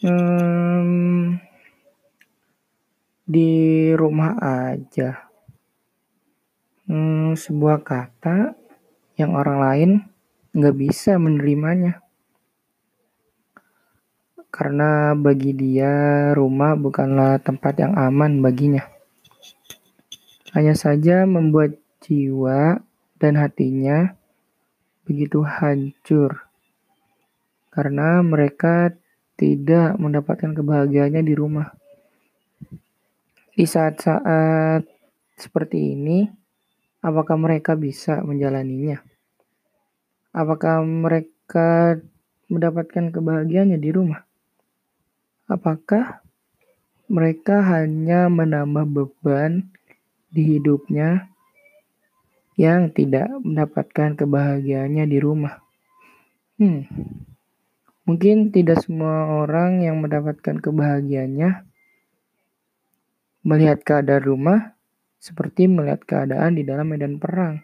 Hmm, di rumah aja. Hmm, sebuah kata yang orang lain nggak bisa menerimanya. Karena bagi dia rumah bukanlah tempat yang aman baginya. Hanya saja membuat jiwa dan hatinya begitu hancur karena mereka tidak mendapatkan kebahagiaannya di rumah. Di saat-saat seperti ini, apakah mereka bisa menjalaninya? Apakah mereka mendapatkan kebahagiaannya di rumah? Apakah mereka hanya menambah beban di hidupnya yang tidak mendapatkan kebahagiaannya di rumah? Hmm. Mungkin tidak semua orang yang mendapatkan kebahagiaannya melihat keadaan rumah seperti melihat keadaan di dalam medan perang.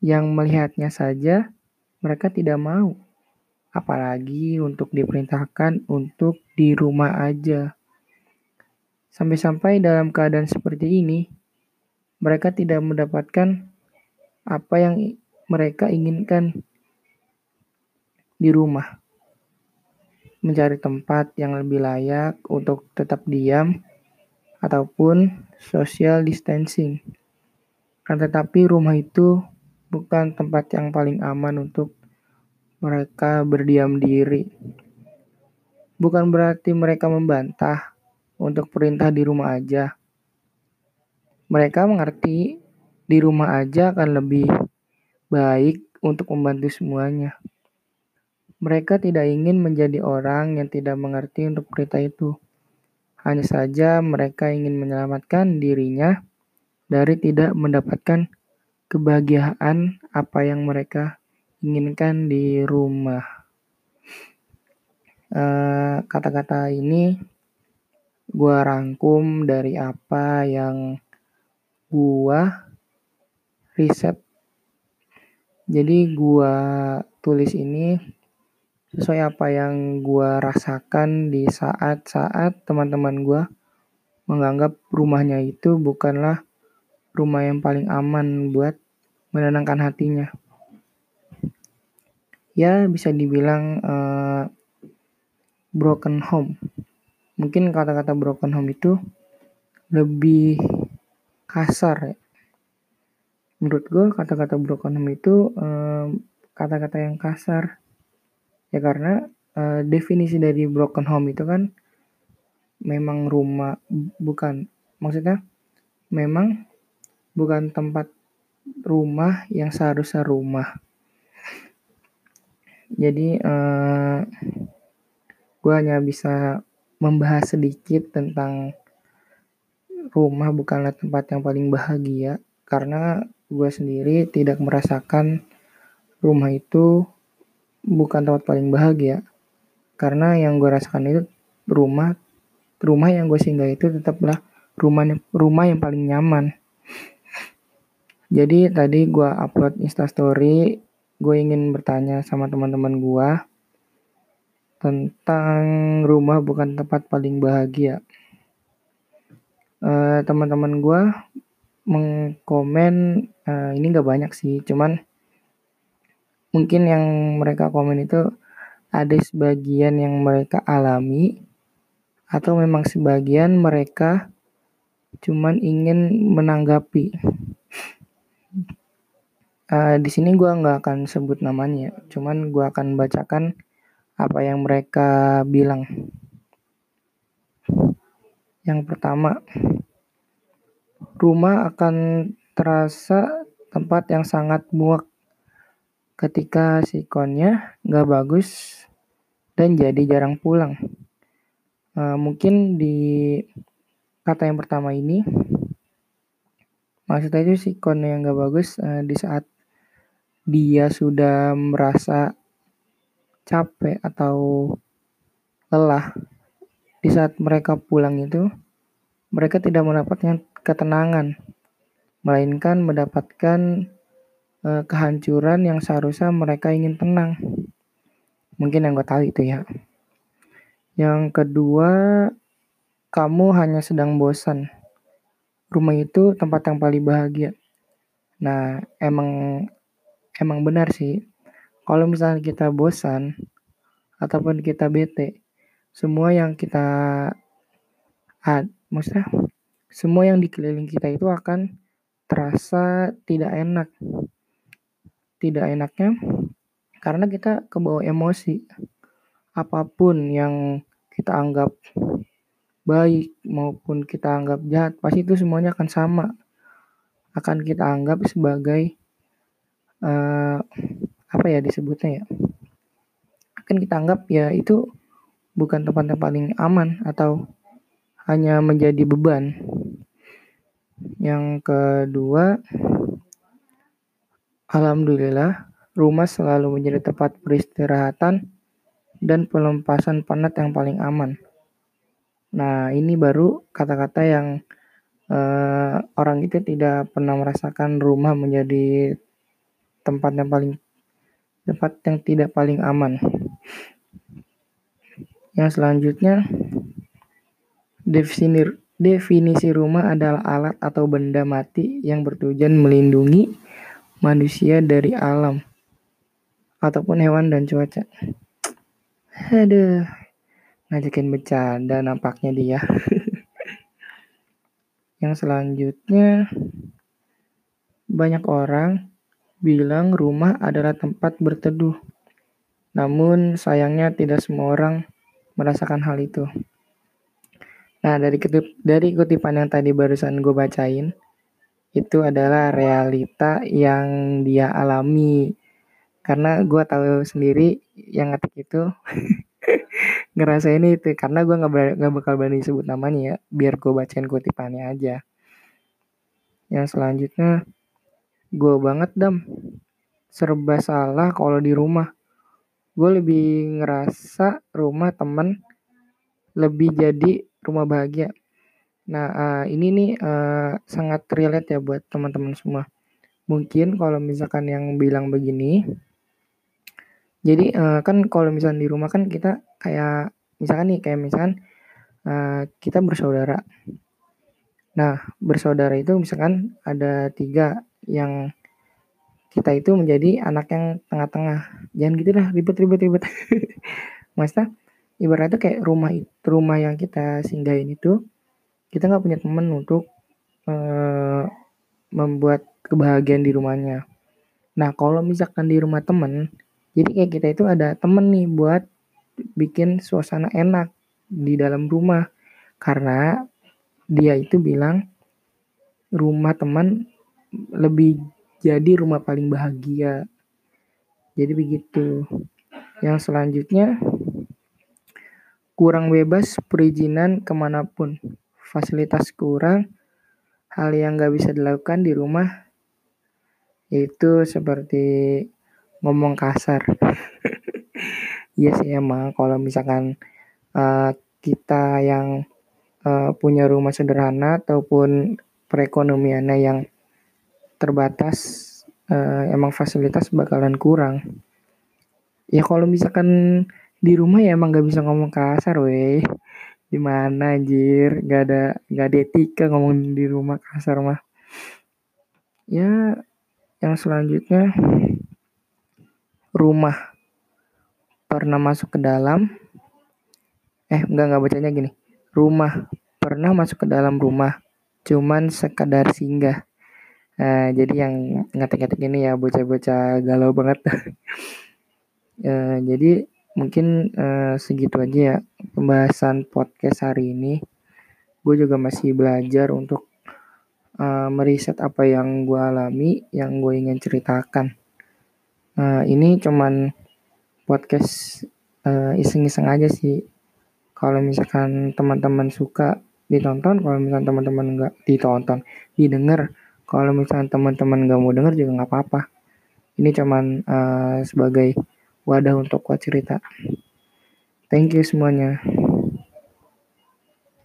Yang melihatnya saja mereka tidak mau. Apalagi untuk diperintahkan untuk di rumah aja. Sampai-sampai dalam keadaan seperti ini, mereka tidak mendapatkan apa yang mereka inginkan di rumah mencari tempat yang lebih layak untuk tetap diam ataupun social distancing. Kan tetapi rumah itu bukan tempat yang paling aman untuk mereka berdiam diri. Bukan berarti mereka membantah untuk perintah di rumah aja. Mereka mengerti di rumah aja akan lebih baik untuk membantu semuanya. Mereka tidak ingin menjadi orang yang tidak mengerti untuk berita itu. Hanya saja mereka ingin menyelamatkan dirinya dari tidak mendapatkan kebahagiaan apa yang mereka inginkan di rumah. Eh, kata-kata uh, ini gue rangkum dari apa yang gue riset. Jadi gue tulis ini sesuai apa yang gue rasakan di saat-saat teman-teman gue menganggap rumahnya itu bukanlah rumah yang paling aman buat menenangkan hatinya. Ya bisa dibilang uh, broken home. Mungkin kata-kata broken home itu lebih kasar ya. Menurut gue kata-kata broken home itu kata kata-kata yang kasar ya karena uh, definisi dari broken home itu kan memang rumah bukan maksudnya memang bukan tempat rumah yang seharusnya rumah. Jadi uh, eh, gue hanya bisa membahas sedikit tentang rumah bukanlah tempat yang paling bahagia karena gue sendiri tidak merasakan rumah itu bukan tempat paling bahagia. Karena yang gue rasakan itu rumah rumah yang gue singgah itu tetaplah rumah rumah yang paling nyaman. Jadi tadi gue upload instastory gue ingin bertanya sama teman-teman gue tentang rumah bukan tempat paling bahagia. Uh, teman-teman gue mengkomen uh, ini gak banyak sih cuman mungkin yang mereka komen itu ada sebagian yang mereka alami atau memang sebagian mereka cuman ingin menanggapi. Uh, di sini gue nggak akan sebut namanya, cuman gue akan bacakan apa yang mereka bilang. Yang pertama, rumah akan terasa tempat yang sangat muak ketika sikonnya nggak bagus dan jadi jarang pulang. Uh, mungkin di kata yang pertama ini maksudnya itu sikon yang nggak bagus uh, di saat dia sudah merasa capek atau lelah di saat mereka pulang itu mereka tidak mendapatkan ketenangan melainkan mendapatkan uh, kehancuran yang seharusnya mereka ingin tenang. Mungkin yang gue tahu itu ya. Yang kedua, kamu hanya sedang bosan. Rumah itu tempat yang paling bahagia. Nah, emang emang benar sih. Kalau misalnya kita bosan ataupun kita bete, semua yang kita ad, maksudnya semua yang dikeliling kita itu akan terasa tidak enak. Tidak enaknya karena kita kebawa emosi. Apa pun yang kita anggap baik maupun kita anggap jahat, pasti itu semuanya akan sama. Akan kita anggap sebagai uh, apa ya disebutnya ya? Akan kita anggap ya itu bukan tempat yang paling aman atau hanya menjadi beban. Yang kedua, alhamdulillah rumah selalu menjadi tempat peristirahatan dan pelempasan penat yang paling aman. Nah, ini baru kata-kata yang uh, orang itu tidak pernah merasakan rumah menjadi tempat yang paling tempat yang tidak paling aman. Yang selanjutnya definisi definisi rumah adalah alat atau benda mati yang bertujuan melindungi manusia dari alam ataupun hewan dan cuaca. Aduh, ngajakin bercanda nampaknya dia. Yang selanjutnya, banyak orang bilang rumah adalah tempat berteduh. Namun sayangnya tidak semua orang merasakan hal itu. Nah, dari kutip, dari kutipan yang tadi barusan gue bacain, itu adalah realita yang dia alami. Karena gue tahu sendiri yang ngetik itu ngerasa ini itu. Karena gue nggak nggak bakal berani sebut namanya ya. Biar gue bacain kutipannya aja. Yang selanjutnya gue banget dam. Serba salah kalau di rumah. Gue lebih ngerasa rumah temen lebih jadi rumah bahagia nah uh, ini nih uh, sangat relate ya buat teman-teman semua mungkin kalau misalkan yang bilang begini jadi uh, kan kalau misalnya di rumah kan kita kayak misalkan nih kayak misalkan uh, kita bersaudara. Nah bersaudara itu misalkan ada tiga yang kita itu menjadi anak yang tengah-tengah. Jangan gitu lah ribet-ribet-ribet. Maksudnya ibaratnya kayak rumah rumah yang kita singgahin itu kita nggak punya teman untuk uh, membuat kebahagiaan di rumahnya. Nah kalau misalkan di rumah temen jadi kayak kita itu ada temen nih buat bikin suasana enak di dalam rumah. Karena dia itu bilang rumah teman lebih jadi rumah paling bahagia. Jadi begitu. Yang selanjutnya kurang bebas perizinan ke mana pun. Fasilitas kurang, hal yang gak bisa dilakukan di rumah itu seperti ngomong kasar. Iya sih emang kalau misalkan uh, kita yang uh, punya rumah sederhana ataupun perekonomiannya yang terbatas uh, emang fasilitas bakalan kurang. Ya kalau misalkan di rumah ya emang gak bisa ngomong kasar weh. Gimana anjir, gak ada gak ada etika ngomong di rumah kasar mah. Ya yang selanjutnya rumah. Pernah masuk ke dalam eh enggak enggak bacanya gini. Rumah. Pernah masuk ke dalam rumah cuman sekadar singgah. Nah, jadi yang ngetik-ngetik ini ya bocah-bocah galau banget. Uh, jadi mungkin uh, segitu aja ya pembahasan podcast hari ini gue juga masih belajar untuk uh, meriset apa yang gue alami yang gue ingin ceritakan Uh, ini cuman podcast iseng-iseng aja sih. Kalau misalkan teman-teman suka ditonton, kalau misalkan teman-teman nggak ditonton, didengar. Kalau misalkan teman-teman nggak mau denger juga nggak apa-apa. Ini cuman sebagai wadah untuk kuat cerita. Thank you semuanya.